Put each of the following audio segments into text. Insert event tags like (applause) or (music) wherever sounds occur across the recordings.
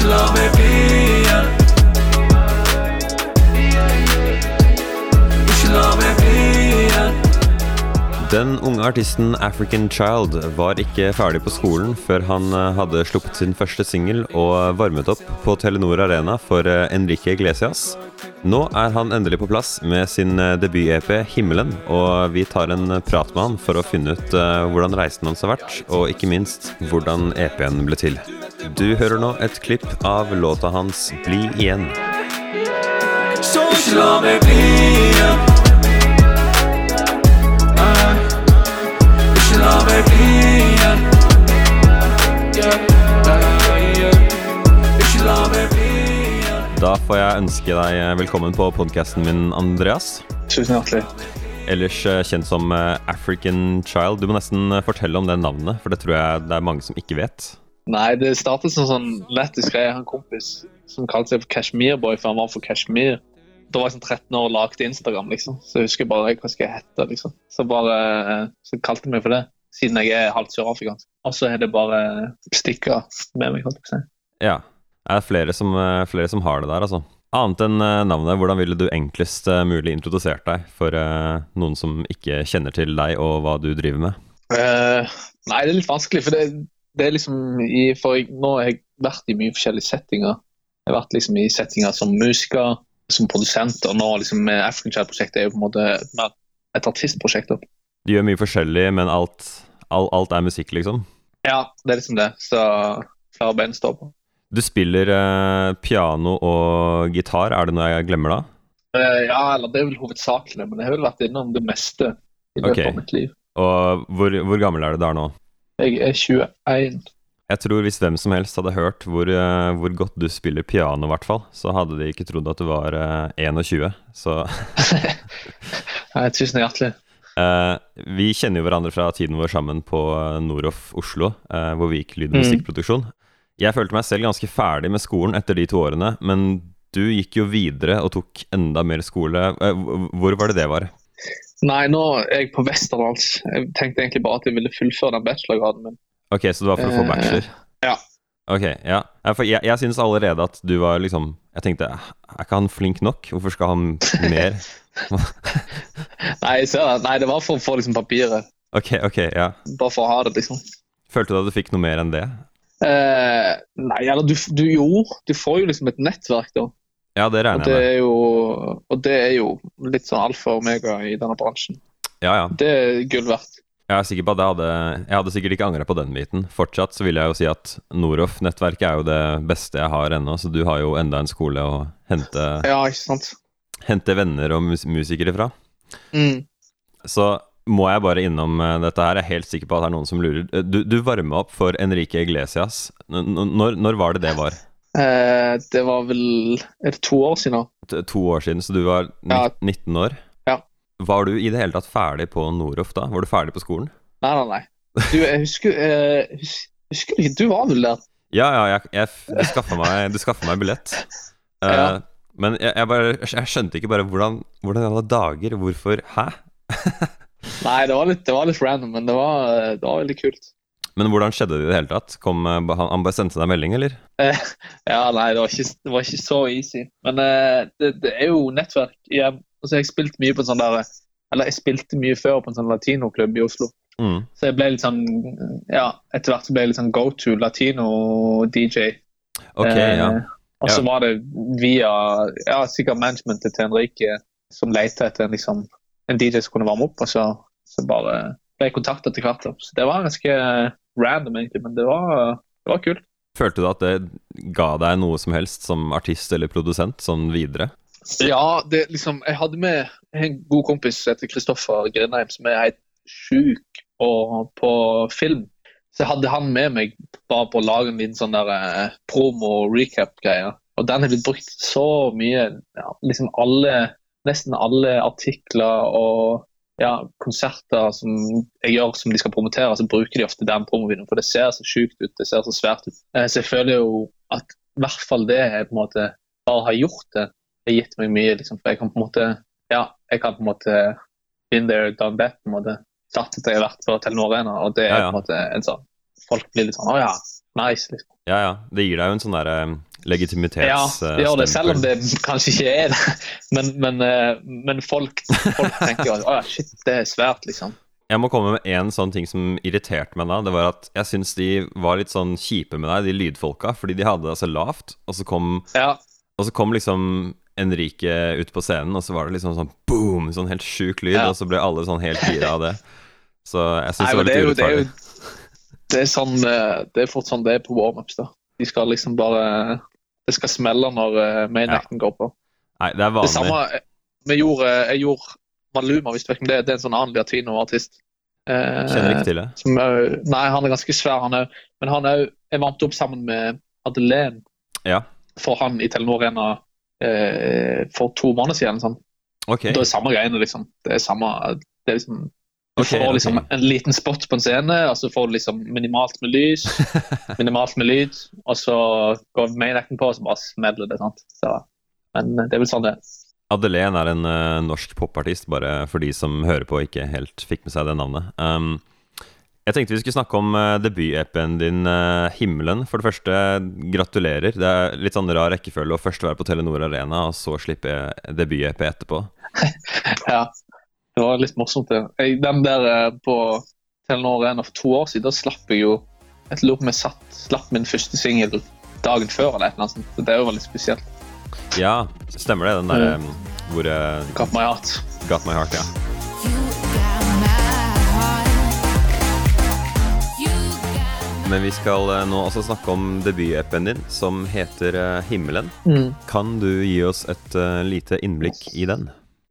Ikke la Den unge artisten African Child var ikke ferdig på skolen før han eh, hadde sluppet sin første singel og varmet opp på Telenor Arena for eh, Enrique Iglesias. Nå er han endelig på plass med sin eh, debut-EP 'Himmelen', og vi tar en prat med han for å finne ut hvordan reisen hans har vært, og ikke minst hvordan EP-en ble til. Du hører nå et klipp av låta hans 'Bli igjen'. Så la meg bli igjen. Da får jeg ønske deg velkommen på podkasten min, Andreas. Tusen hjertelig. Ellers eh, kjent som eh, African Child. Du må nesten eh, fortelle om det navnet, for det tror jeg det er mange som ikke vet. Nei, det startet som sånn lættis greie. Jeg har en kompis som kalte seg for Kashmir Boy, for han var fra Kashmir. Da var jeg sånn 13 år og lagde Instagram, liksom. Så jeg husker bare hva skal jeg hete, liksom. Så bare eh, så kalte jeg meg for det, siden jeg er halvt sørafrikansk. Og så er det bare stikka med meg, holdt jeg på å si. Ja. Det er flere som, eh, flere som har det der, altså. Annet enn eh, navnet, hvordan ville du enklest eh, mulig introdusert deg for noen som ikke kjenner til deg og hva du driver med? Uh, nei, det er litt vanskelig, for det, det er liksom i, For jeg, nå har jeg vært i mye forskjellige settinger. Jeg har vært liksom i settinger som musiker, som produsent, og nå liksom med African Child-prosjektet er jo på en måte et artistprosjekt. Du gjør mye forskjellig, men alt, all, alt er musikk, liksom? Ja, det er liksom det. Så flere bein står på. Du spiller eh, piano og gitar, er det noe jeg glemmer da? Eh, ja, eller det er vel hovedsakelig men jeg har vel vært innom det meste i løpet Ok. av mitt liv. Og hvor, hvor gammel er du der nå? Jeg er 21. Jeg tror hvis hvem som helst hadde hørt hvor, eh, hvor godt du spiller piano, i hvert fall, så hadde de ikke trodd at du var eh, 21. Så (laughs) Nei, tusen hjertelig. Uh, vi kjenner jo hverandre fra tiden vår sammen på eh, Noroff Oslo, uh, hvor vi gikk lyd- og Mm. musikkproduksjon. Jeg følte meg selv ganske ferdig med skolen etter de to årene, men du gikk jo videre og tok enda mer skole. Eh, hvor- var det det var? Nei, nå er jeg på Westerdals. Jeg tenkte egentlig bare at jeg ville fullføre den bachelorgraden min. Ok, så det var for å få Eh, bachelor? ja. Ok, ja. For jeg, jeg synes allerede at du var liksom Jeg tenkte, er ikke han flink nok? Hvorfor skal han mer? (laughs) Nei, ser det. Nei, det var for å få liksom papiret. Ok, ok, ja. Bare for å ha det, liksom. Følte du at du fikk noe mer enn det? Eh, nei, eller du, du jo Du får jo liksom et nettverk, da. Ja, det regner jeg med. jo, og det er jo litt sånn alfa og omega i denne bransjen. Ja, ja. Det er gull verdt. Jeg er sikker på at jeg hadde Jeg hadde sikkert ikke angra på den biten. Fortsatt så vil jeg jo si at Noroff-nettverket er jo det beste jeg har ennå, så du har jo enda en skole å hente, Ja, ikke sant. hente venner og mus musikere fra. Mm. Så må jeg bare innom eh, dette her. Jeg er helt sikker på at det er noen som lurer. Eh, Du, du varma opp for Enrique Iglesias. Når, når var det det var? Eh, det var vel Er det to år siden? nå? To år siden, så du var ni- Ja. 19 år? Ja. Var du i det hele tatt ferdig på Noroff da? Var du ferdig på skolen? Nei, nei, nei. Du, jeg husker, eh, husker du ikke Du var vel der? Ja, ja, jeg, jeg, du skaffa meg, meg billett. (laughs) Eh, Ja. Men jeg, jeg, bare, jeg skjønte ikke bare hvordan Hvordan alle dager? Hvorfor? Hæ? (laughs) Nei, det var litt, det var litt random, men det var, det var veldig kult. Men hvordan skjedde det i det hele tatt? Kom, eh, han, bare sendte deg melding, eller? Eh, ja, nei, det var ikke, det var ikke så easy. Men eh, det, er jo nettverk igjen. Altså, jeg spilte mye på en sånn der Eller jeg spilte mye før på en sånn latinoklubb i Oslo. Mm. Så jeg ble litt sånn Ja, etter hvert så ble jeg litt sånn go to latino-DJ. Ok, ja. Og så Ja. var det via ja, sikkert managementet til Henrike som lette etter en, liksom, en DJ som kunne varme opp, og så, så bare ble jeg kontakta etter hvert. Så det var ganske random, egentlig, men det var, det var kult. Følte du at det ga deg noe som helst som artist eller produsent, sånn videre? Ja, det liksom Jeg hadde med en god kompis som heter Kristoffer Grindheim, som er helt sjuk på film. Så jeg hadde han med meg bare på å lage en liten sånn der eh, promo-recap-greie. Og den har blitt brukt så mye. Ja, liksom alle Nesten alle artikler og ja, konserter som jeg gjør som de skal promotere, så bruker de ofte den promovideoen. For det ser så sjukt ut, det ser så svært ut. Eh, Så jeg føler jo at i hvert fall det jeg på en måte bare har gjort det, har gitt meg mye. liksom, For jeg kan på en måte ja, jeg kan på en måte been there, done that. på en måte. Satt at jeg har vært på Telenor Arena, og det er på en måte en sånn folk blir litt sånn Å ja, nice. liksom. Ja, ja. Det gir deg jo en sånn derre legitimitets... Ja, det gjør det, selv om det kanskje ikke er det. Men, men, eh, men folk, folk tenker at å ja, shit, det er svært, liksom. Jeg må komme med én sånn ting som irriterte meg da. Det var at jeg syns de var litt sånn kjipe med deg, de lydfolka. Fordi de hadde det så lavt, og så kom, Ja, og så kom liksom Enrique ut på scenen, og så var det liksom sånn boom! Sånn helt sjuk lyd, Ja. og så ble alle sånn helt gira av det. Så jeg syns det var litt jo, er jo urettferdig. Det er, sånn, eh, det er fort sånn det er på warmups. da. De skal liksom bare Det skal smelle når mainacten main Ja. går på. Nei, det er vanlig. Det samme eh, vi gjorde, Jeg gjorde Maluma, hvis du vet hvem det er. Det er en sånn annen latinoartist. Eh, Kjenner ikke til det. som nei, han er ganske svær, han òg. Men han òg Jeg varmte opp sammen med Adelén Ja. for han i Telenor Arena eh, for to måneder siden. Sånn. Ok. Det er samme greiene, liksom. Det er samme det er liksom, Du okay, får liksom okay. en liten spot på en scene, og så får du liksom minimalt med lys, (laughs) minimalt med lyd, og så går mainacten på, og så bare smeller det. sant? Så, men det er vel sånn det er. Adelén er en uh, norsk popartist, bare for de som hører på og ikke helt fikk med seg det navnet. Um, jeg tenkte vi skulle snakke om uh, debut-EP-en din, uh, 'Himmelen'. For det første, gratulerer. Det er litt sånn rar rekkefølge å først være på Telenor Arena, og så slippe debut-EP etterpå. (laughs) Ja, det var litt morsomt. det. Jeg, den der eh, på Telenor Arena for to år siden, da slapp jeg jo Jeg lurer på om jeg satt, slapp min første singel dagen før, eller et eller annet sånt. Så det er jo veldig spesielt. Ja, stemmer det. Den derre um, hvor uh, Got my heart. Got My Heart, ja. Men vi skal eh, nå også snakke om debut-EP-en din, som heter eh, 'Himmelen'. Kan du gi oss et eh, lite innblikk i den?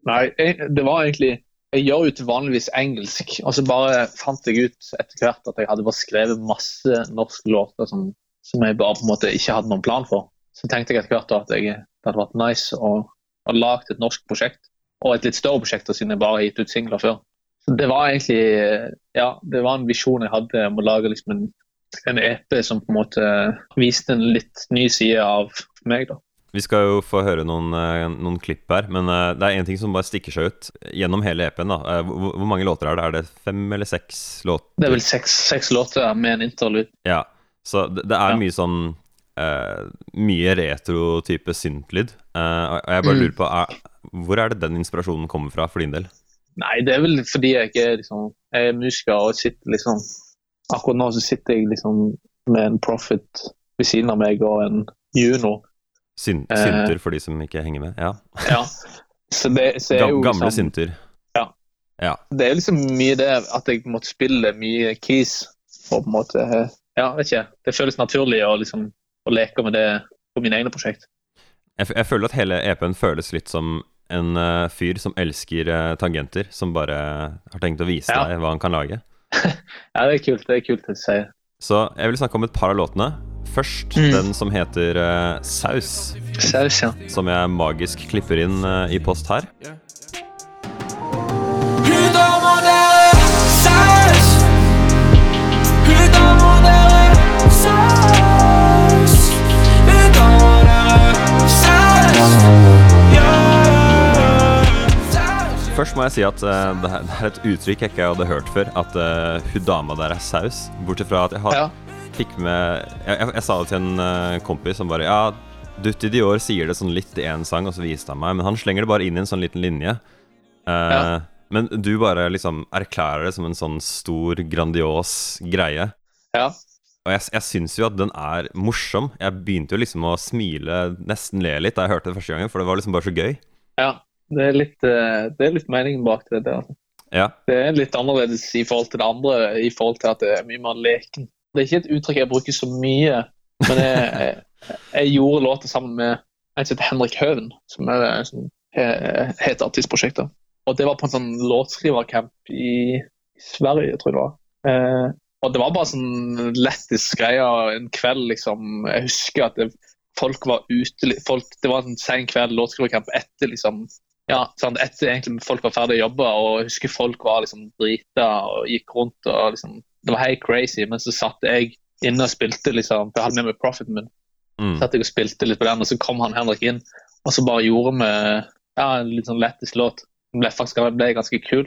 Nei, jeg, det var egentlig Jeg gjør til vanligvis engelsk, og så bare fant jeg ut etter hvert at jeg hadde bare skrevet masse norske låter som, som jeg bare på en måte ikke hadde noen plan for. Så tenkte jeg etter hvert at jeg, det hadde vært nice å, ha lage et norsk prosjekt, og et litt større prosjekt siden jeg bare har gitt ut singler før. Så det var egentlig Ja, det var en visjon jeg hadde om å lage liksom en, en EP som på en måte viste en litt ny side av meg, da. Vi skal jo få høre noen, eh, noen klipp her, men eh, det er én ting som bare stikker seg ut gjennom hele EP-en. da. Eh, Hvor, hvor mange låter er det? Er det fem eller seks låter? Det er vel seks, seks låter med en interlude. Ja, så det, det er Ja. mye sånn eh, Mye retro-type syntlyd. Eh, og jeg bare Mm. lurer på er, Hvor er det den inspirasjonen kommer fra for din del? Nei, det er vel fordi jeg ikke er, liksom, jeg er musiker og sitter liksom Akkurat nå så sitter jeg liksom med en Profit ved siden av meg og en Juno. Syn, Eh. synter, for de som ikke henger med? Ja. Ja. Så det, så Gam, gamle liksom, synter. Ja. Ja. Det er liksom mye det at jeg måtte spille mye keys Og på en måte Ja, vet ikke. Det føles naturlig å liksom å leke med det på mine egne prosjekt. Jeg, jeg føler at hele EP-en føles litt som en uh, fyr som elsker uh, tangenter, som bare har tenkt å vise Ja. deg hva han kan lage. (laughs) Ja, det er kult. Det er kult å si. Så jeg vil snakke om et par av låtene. Først Mm. den som heter uh, Saus, Saus, ja. som jeg magisk klipper inn uh, i post her. Er er er. Først må jeg si at uh, det det er et uttrykk jeg ikke hadde hørt før. At uh, hun dama der er saus. Bortsett fra at jeg har, ja. Fikk med Jeg, jeg, jeg sa det til en eh, kompis som bare Ja, Dutti Dior sier det sånn litt i én sang, og så viste han meg. Men han slenger det bare inn i en sånn liten linje. Uh, Ja. Men du bare liksom erklærer det som en sånn stor, grandios greie. ja. Og jeg, jeg syns jo at den er morsom. Jeg begynte jo liksom å smile, nesten le litt da jeg hørte det første gangen, for det var liksom bare så gøy. Ja, det er litt, eh, det er litt meningen bak det. der. Altså. Ja. Det er litt annerledes i forhold til det andre, i forhold til at det er mye mer leken. Det er ikke et uttrykk jeg bruker så mye, men jeg, jeg, gjorde låter sammen med en som heter Henrik Høven, som er som heter artistprosjektet. Og det var på en sånn låtskrivercamp i Sverige, tror jeg det var. Eh, og det var bare sånn lættis greie en kveld, liksom. Jeg husker at det, folk var ute folk, Det var en sen kveld låtskrivercamp etter liksom ja, sånn, etter egentlig folk var ferdig å jobbe, og jeg husker folk var liksom drita og gikk rundt og liksom Det var helt crazy, men så satt jeg inne og spilte, liksom, for jeg hadde med meg profiten min. Mm. Satt jeg og spilte litt på den, og så kom han Henrik inn, og så bare gjorde vi ja, en litt sånn lettest låt. Den ble faktisk ble ganske kul.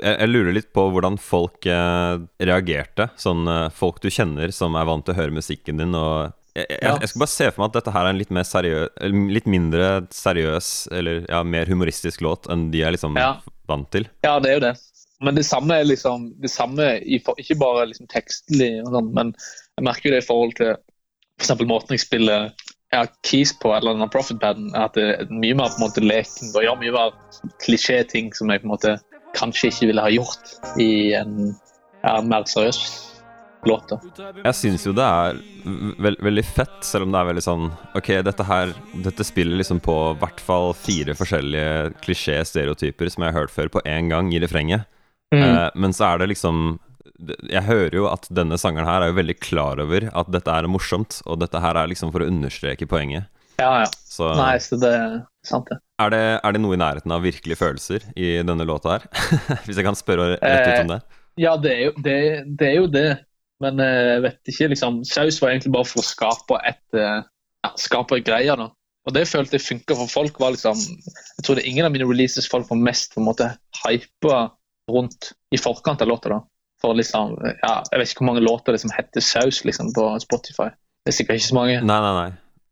jeg, jeg lurer litt på hvordan folk eh, reagerte. Sånn eh, folk du kjenner som er vant til å høre musikken din, og jeg, jeg, jeg skal bare se for meg at dette her er en litt mer seriøs Litt mindre seriøs, eller ja, mer humoristisk låt enn de er liksom Ja. vant til. Ja, det er jo det. Men det samme er liksom det samme Ikke bare liksom tekstlig, og sånn, men jeg merker jo det i forhold til f.eks. måten jeg spiller jeg har keys på eller den profit-paden, at det er mye mer på en måte leken og gjør mye mer klisjé-ting som jeg på en måte kanskje ikke ville ha gjort i en en mer seriøs låt. Jeg syns jo det er veld, veldig fett, selv om det er veldig sånn Ok, dette her Dette spiller liksom på i hvert fall fire forskjellige klisjé-stereotyper som jeg har hørt før, på én gang i refrenget. Eh, men så er det liksom Jeg hører jo at denne sangeren her er jo veldig klar over at dette er morsomt, og dette her er liksom for å understreke poenget. Ja, ja. Så Nei, så det er sant, det. er, det, er det noe i nærheten av virkelige følelser i denne låta her? (laughs) Hvis jeg kan spørre rett ut om det. Ja, det er jo det. det, er jo det. Men eh, jeg vet ikke, liksom Saus var egentlig bare for å skape et eh, ja, skape en greie. da. Og det jeg følte jeg funka for folk. var liksom Jeg tror det er ingen av mine releases folk var mest på en måte hypa rundt i forkant av låta. da. For liksom, ja, Jeg vet ikke hvor mange låter det som heter Saus liksom, på Spotify. Det er sikkert ikke så mange. Nei, nei, nei.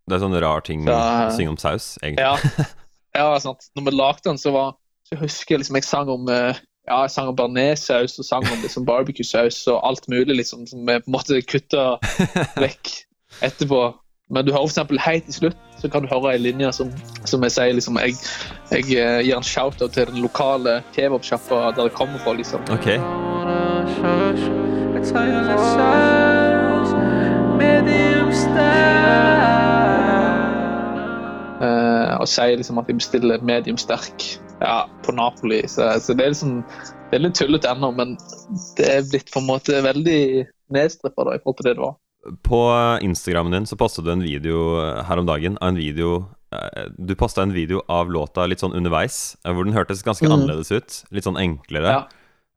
Det er sånn rar ting Så- å synge om saus, egentlig. Ja, (laughs) ja sant. Når vi lagde den, så var så husker jeg liksom jeg sang om eh, ja, jeg sang om bearnéssaus og sang om liksom barbecue-saus og alt mulig liksom, som vi måte kutta vekk etterpå. Men du hører eksempel helt til slutt så kan du høre ei linje som, som jeg sier liksom Jeg, jeg eh, gir en shout-out til den lokale kebabsjappa der jeg kommer fra. liksom. Ok. Uh, og sier liksom at jeg bestiller medium sterk ja, på Napoli. Så, så det er liksom det er litt tullete ennå, men det er blitt på en måte veldig nedstrippa i forhold til det det var. På Instagrammen din så postet du en video her om dagen av en video eh, Du posta en video av låta litt sånn underveis, eh, hvor den hørtes ganske Mm. annerledes ut. Litt sånn enklere. Ja.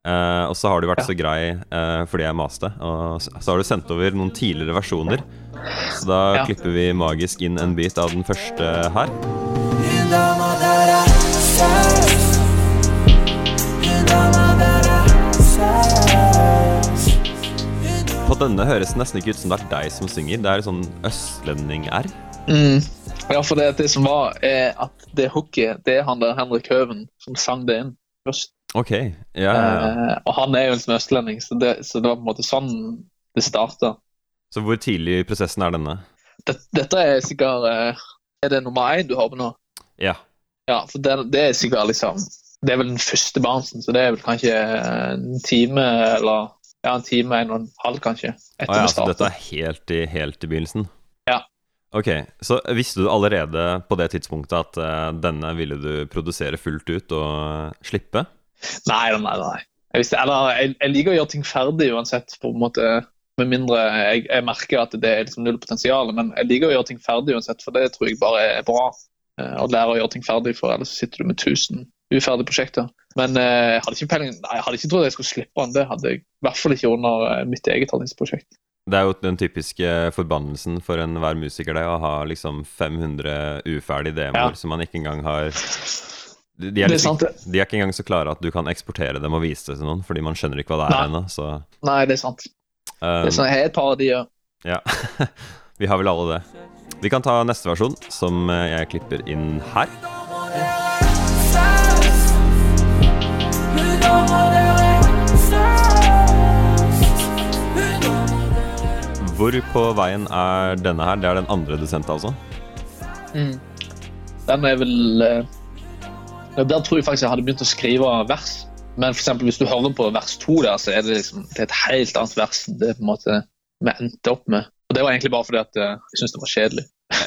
Uh, og så har du vært Ja. så grei uh, fordi jeg maste, og så har du sendt over noen tidligere versjoner. Så da Ja. klipper vi magisk inn en bit av den første her. På denne høres det nesten ikke ut som det er deg som synger. Det er sånn østlending-r. Mm. Ja, for det, det som var, er at det hooket, det er han der Henrik Høven som sang det inn først. Ok, ja, ja, ja. Eh, og han er jo en østlending, så det, så det var på en måte sånn det starta. Så hvor tidlig i prosessen er denne? Det, dette er sikkert eh, Er det nummer én du har på nå? Ja. Ja, for det, det er sikkert liksom Det er vel den første barnsen, så det er vel kanskje en time eller ja, en time, en og en halv kanskje. Etter Å ja, vi så dette er helt i, helt i begynnelsen? Ja. Ok, så visste du allerede på det tidspunktet at uh, denne ville du produsere fullt ut og eh, slippe? Nei, nei, nei. Jeg, visste, eller, jeg, jeg liker å gjøre ting ferdig uansett, på en måte. Med mindre jeg, jeg merker at det er liksom null potensial. Men jeg liker å gjøre ting ferdig uansett, for det tror jeg bare er bra. Uh, Å lære å gjøre ting ferdig, for ellers sitter du med 1000 uferdige prosjekter. Men eh, jeg hadde ikke peiling, jeg hadde ikke trodd jeg skulle slippe han. Det hadde jeg i hvert fall ikke under eh, mitt eget handlingsprosjekt. Det er jo den typiske forbannelsen for enhver musiker, det å ha liksom 500 uferdige demoer Ja. som man ikke engang har de, er Det er liksom, de er ikke engang så klare at du kan eksportere dem og vise det til noen, fordi man skjønner ikke hva det er ennå. Så Nei, det er sant. um, Det er sånn, jeg har et par av de, ja. Ja, (laughs) vi har vel alle det. Vi kan ta neste versjon, som eh, jeg klipper inn her. Hvor på veien er denne her? Det er den andre du sendte, altså? Mm. Den er vel eh, Der tror jeg faktisk jeg hadde begynt å skrive vers. Men for eksempel, hvis du hører på vers to der, så er det liksom det er et helt annet vers enn det på en måte vi endte opp med. Og Det var egentlig bare fordi at eh, jeg syntes det var kjedelig.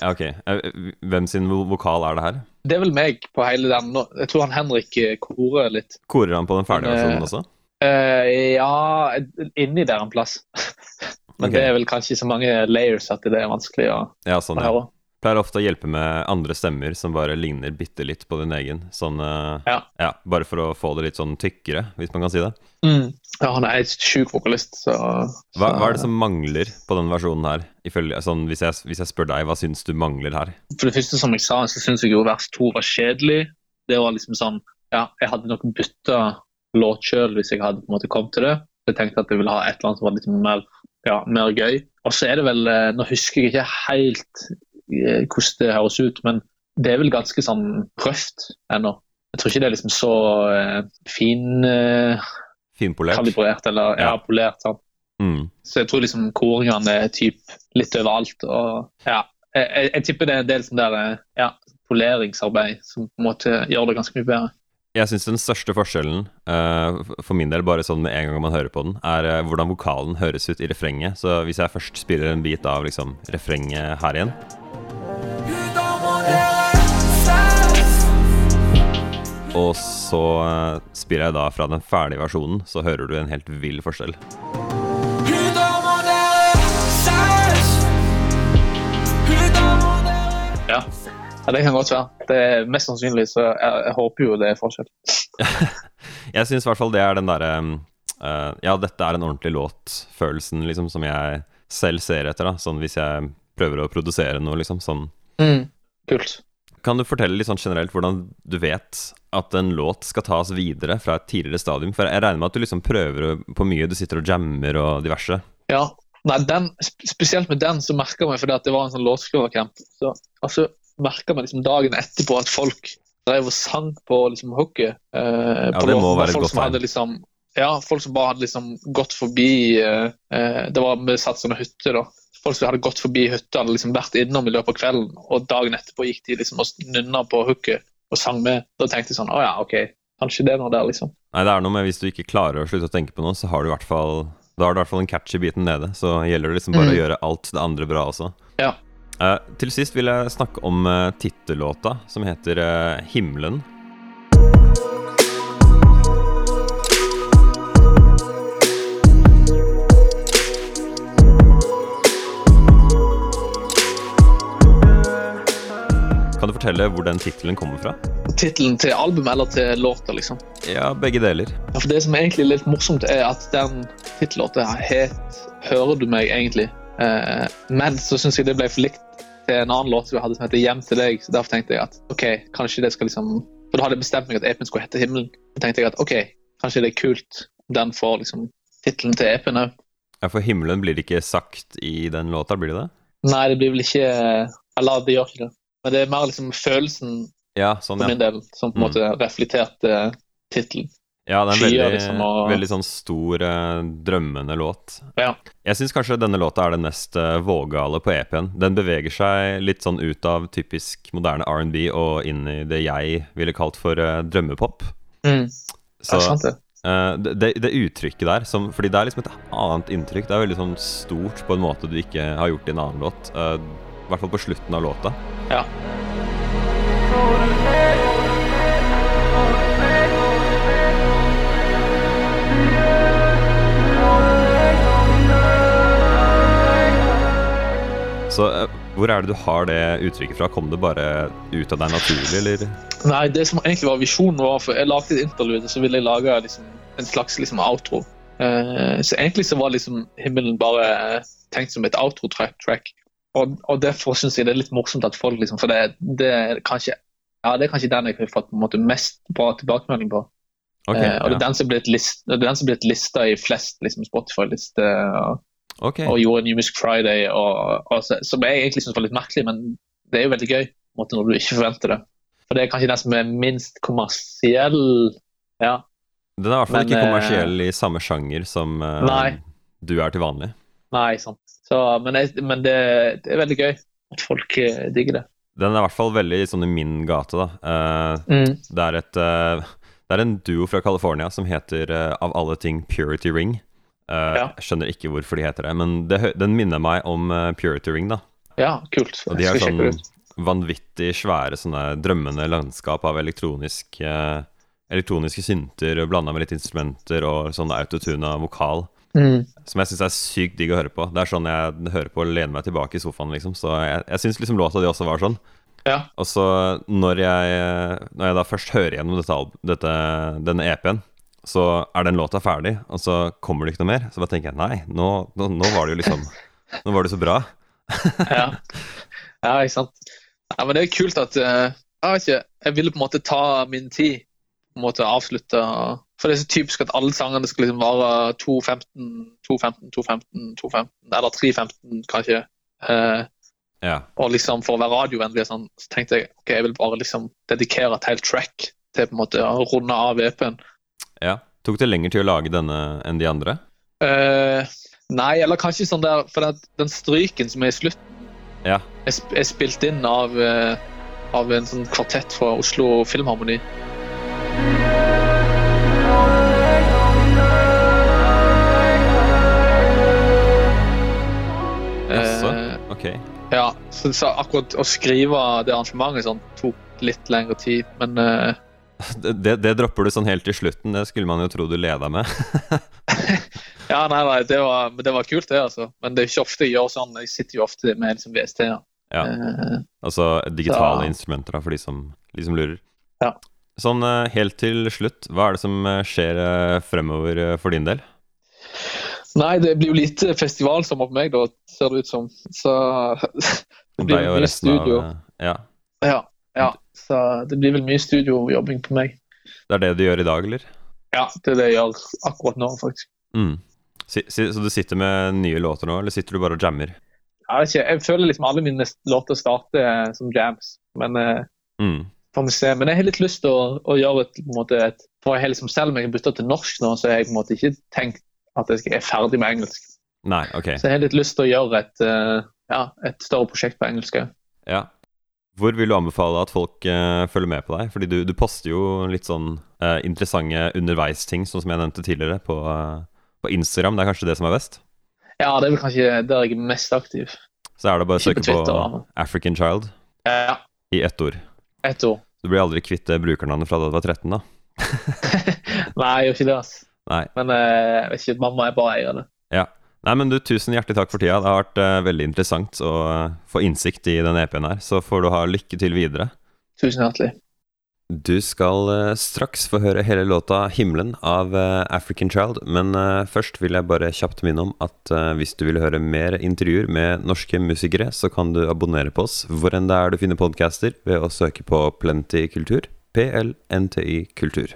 Ok. Eh, Hvem sin vokal er det her? Det er vel meg på hele den. Jeg tror han Henrik eh, korer litt. Korer han på den ferdige eh, versjonen også? Uh, ja, inni der en plass. (laughs) Men okay. det er vel kanskje så mange layers at det er vanskelig å, Ja, å sånn, ja. Pleier ofte å hjelpe med andre stemmer som bare ligner bitte litt på din egen. Sånn, ja. Ja. Bare for å få det litt sånn tykkere, hvis man kan si det. Mm. Ja, han er et sjuk vokalist, så, Hva, så hva er det som mangler på denne versjonen her? Ifølge, sånn, hvis, jeg, hvis jeg spør deg, hva syns du mangler her? For det første, som jeg sa, så syns jeg jo vers to var kjedelig. Det var liksom sånn Ja, jeg hadde nok bytta låt sjøl hvis jeg hadde på en måte kommet til det. Jeg tenkte at jeg ville ha et eller annet som var litt mer, ja, mer gøy. Og så er det vel eh, Nå husker jeg ikke helt eh, hvordan det høres ut, men det er vel ganske sånn røft ennå. Jeg tror ikke det er liksom så uh, fin uh, Finpolert. eller ja, Ja. polert. Sånn. Mm. Så jeg tror liksom koringene er typ litt overalt. og ja, jeg, jeg, jeg tipper det er en del sånn der eh, ja, poleringsarbeid som på en måte gjør det ganske mye bedre. Jeg syns den største forskjellen, uh, for min del bare sånn med en gang man hører på den, er uh, hvordan vokalen høres ut i refrenget. Så hvis jeg først spiller en bit av liksom refrenget her igjen Og så eh, spiller jeg da fra den ferdige versjonen, så hører du en helt vill forskjell. Ja. ja, det kan godt være. Det er Mest sannsynlig så jeg, jeg håper jo det er forskjell. (laughs) Jeg syns i hvert fall det er den derre uh, Ja, dette er en ordentlig låt-følelsen liksom, som jeg selv ser etter. da Sånn hvis jeg prøver å produsere noe, liksom. Sånn. Kult. Kan du fortelle litt sånn generelt hvordan du vet at en låt skal tas videre fra et tidligere stadium? For jeg regner med at du liksom prøver på mye. Du sitter og jammer og diverse. Ja. Nei, den, spesielt med den så merka jeg fordi at det var en sånn låtskrivercamp. Så altså, merka man liksom dagen etterpå at folk drev og sang på liksom hooket. Eh, på det må låten. være et folk godt som hadde liksom Ja, folk som bare hadde liksom gått forbi eh, eh, Det var med satt sånne hytter, da. Folk som hadde gått forbi hytta, hadde liksom vært innom i løpet av kvelden, og dagen etterpå gikk de liksom og nynna på hooket og sang med. Da tenkte jeg sånn Å ja, OK. Kanskje det er noe der, liksom. Nei, det er noe med hvis du ikke klarer å slutte å tenke på noe, så har du i hvert fall Da har du i hvert fall den catchy biten nede. Så gjelder det liksom bare Mm. å gjøre alt det andre bra også. Ja. Uh, til sist vil jeg snakke om uh, tittellåta, som heter uh, 'Himmelen'. Fortelle hvor den tittelen kommer fra? Tittelen til albumet eller til låta, liksom. Ja, begge deler. Ja, for Det som er egentlig litt morsomt, er at den tittellåta het 'Hører du meg egentlig?' Eh, men så syns jeg det ble for likt til en annen låt vi hadde som heter 'Hjem til deg'. Så derfor tenkte jeg at ok, kanskje det skal liksom For da hadde jeg bestemt meg at EP-en skulle hete 'Himmelen'. Så tenkte jeg at ok, kanskje det er kult om den får liksom tittelen til EP-en òg. Ja, For himmelen blir ikke sagt i den låta, blir det det? Nei, det blir vel ikke Eller det gjør ikke det. Men det er mer liksom følelsen Ja, sånn, for min del som på en Mm. måte reflekterte tittelen. Ja, det er en skyer, veldig, liksom, og- veldig sånn stor, eh, drømmende låt. Ja. Jeg syns kanskje denne låta er den mest eh, vågale på EP-en. Den beveger seg litt sånn ut av typisk moderne R&B og inn i det jeg ville kalt for eh, drømmepop. Mm. Så Ja, sant det. eh, det, det, det uttrykket der, som, fordi det er liksom et annet inntrykk. Det er veldig sånn stort på en måte du ikke har gjort i en annen låt. eh, I hvert fall på slutten av låta. Ja. Så eh, hvor er det du har det uttrykket fra? Kom det bare ut av deg naturlig, eller? Nei, det som egentlig var visjonen var for Jeg lagde et interlude, så ville jeg lage liksom, en slags liksom, outro. Uh, så egentlig så var liksom himmelen bare eh, tenkt som et outro-track. Og, og derfor syns jeg det er litt morsomt at folk liksom For det, det er kanskje ja, det er kanskje den jeg har fått på en måte mest bra tilbakemelding på. Okay, eh, og det er den som er blitt list, blitt lista i flest liksom, Spotify-lister. Og, okay. og gjorde New Music Friday, og, og, som jeg egentlig syns var litt merkelig, men det er jo veldig gøy måte, når du ikke forventer det. For det er kanskje den som er minst kommersiell. Ja. Den er i hvert fall Men, ikke eh, kommersiell i samme sjanger som uh, du er til vanlig. Nei, sant. Så, men jeg, men det, det er veldig gøy at folk eh, digger det. Den er i hvert fall veldig sånn i min gate, da. Uh, Mm. det, er et, uh, det er en duo fra California som heter uh, av alle ting Purity Ring. Uh, Ja. Jeg skjønner ikke hvorfor de heter det, men det, den minner meg om uh, Purity Ring, da. Ja, kult. Og de har sånn vanvittig svære, sånne drømmende landskap av elektronisk elektroniske synter blanda med litt instrumenter og sånn autotuna vokal. Mm. Som jeg syns er sykt digg å høre på. Det er sånn jeg hører på og lener meg tilbake i sofaen, liksom. Så jeg, jeg syns liksom låta di også var sånn. Ja. Og så når jeg, når jeg da først hører gjennom dette, dette, denne EP-en, så er den låta ferdig, og så kommer det ikke noe mer. Så bare tenker jeg nei, nå, nå, nå var det jo liksom (laughs) Nå var det så bra. ja. ja, ikke sant. Ja, men det er kult at uh, Jeg vet ikke, jeg ville på en måte ta min tid på en måte avslutte For det er så typisk at alle sangene skal liksom vare 2.15, 2.15, 2.15, 2.15, eller 3.15 kanskje. Eh, Ja. og liksom for å være radiovennlig sånn, så tenkte jeg ok, jeg vil bare liksom dedikere et helt track til på en måte å runde av VP-en. ja. Tok det lenger til å lage denne enn de andre? Eh, nei, eller kanskje sånn der For den, den stryken som er i slutten, Ja. er, er spilt inn av, eh, av en sånn kvartett fra Oslo Filmharmoni. Jaså? Eh, Ok. ja, så, så akkurat å skrive det arrangementet sånn, tok litt lengre tid, men uh, Det, det, det dropper du sånn helt til slutten. Det skulle man jo tro du leda med. (laughs) Ja, nei, nei, det var, det var kult, det, altså. Men det er ikke ofte jeg gjør sånn. Jeg sitter jo ofte med liksom VST-er. Ja. Uh, Altså digitale så, instrumenter, da, for de som, de som lurer. Ja. Sånn eh, helt til slutt, hva er det som eh, skjer eh, fremover for din del? nei, det blir jo litt festivalsommer på meg, da, ser det ut som. Så (laughs) det blir Deg og mye studio. av, Ja. Ja, ja. Så det blir vel mye studiojobbing på meg. Det er det du gjør i dag, eller? Ja, det er det jeg gjør akkurat nå, faktisk. Mm. Så, så du sitter med nye låter nå, eller sitter du bare og jammer? Jeg, vet ikke, jeg føler liksom alle mine låter starter som jams, men Mm. Får vi se. Men jeg har litt lyst til å, å gjøre et, måte, et For jeg har liksom, selv om jeg har bytta til norsk nå, så har jeg på en måte ikke tenkt at jeg er ferdig med engelsk. Nei, ok. Så jeg har litt lyst til å gjøre et, uh, ja, et større prosjekt på engelsk òg. Ja. Hvor vil du anbefale at folk uh, følger med på deg? Fordi du, du poster jo litt sånn uh, interessante underveisting, sånn som jeg nevnte tidligere, på, på Instagram. Det er kanskje det som er best? Ja, det er vel kanskje der jeg er mest aktiv. Så er det bare å søke på. African Child Ja, i ett ord. Ett år. Du blir aldri kvitt det brukernavnet fra da du var 13, da? (laughs) Nei, jeg gjør ikke det, altså. Nei. Men eh, jeg vet ikke, mamma er bare eier det. Ja. Nei, men du, tusen hjertelig takk for tida. Det har vært uh, veldig interessant å uh, få innsikt i den EP-en her. Så får du ha lykke til videre. Tusen hjertelig. Du skal eh, straks få høre hele låta 'Himmelen' av eh, African Child, men eh, først vil jeg bare kjapt minne om at hvis du vil høre mer intervjuer med norske musikere, så kan du abonnere på oss hvor enn det er du finner podcaster, ved å søke på Plenty Kultur. PLNTI Kultur.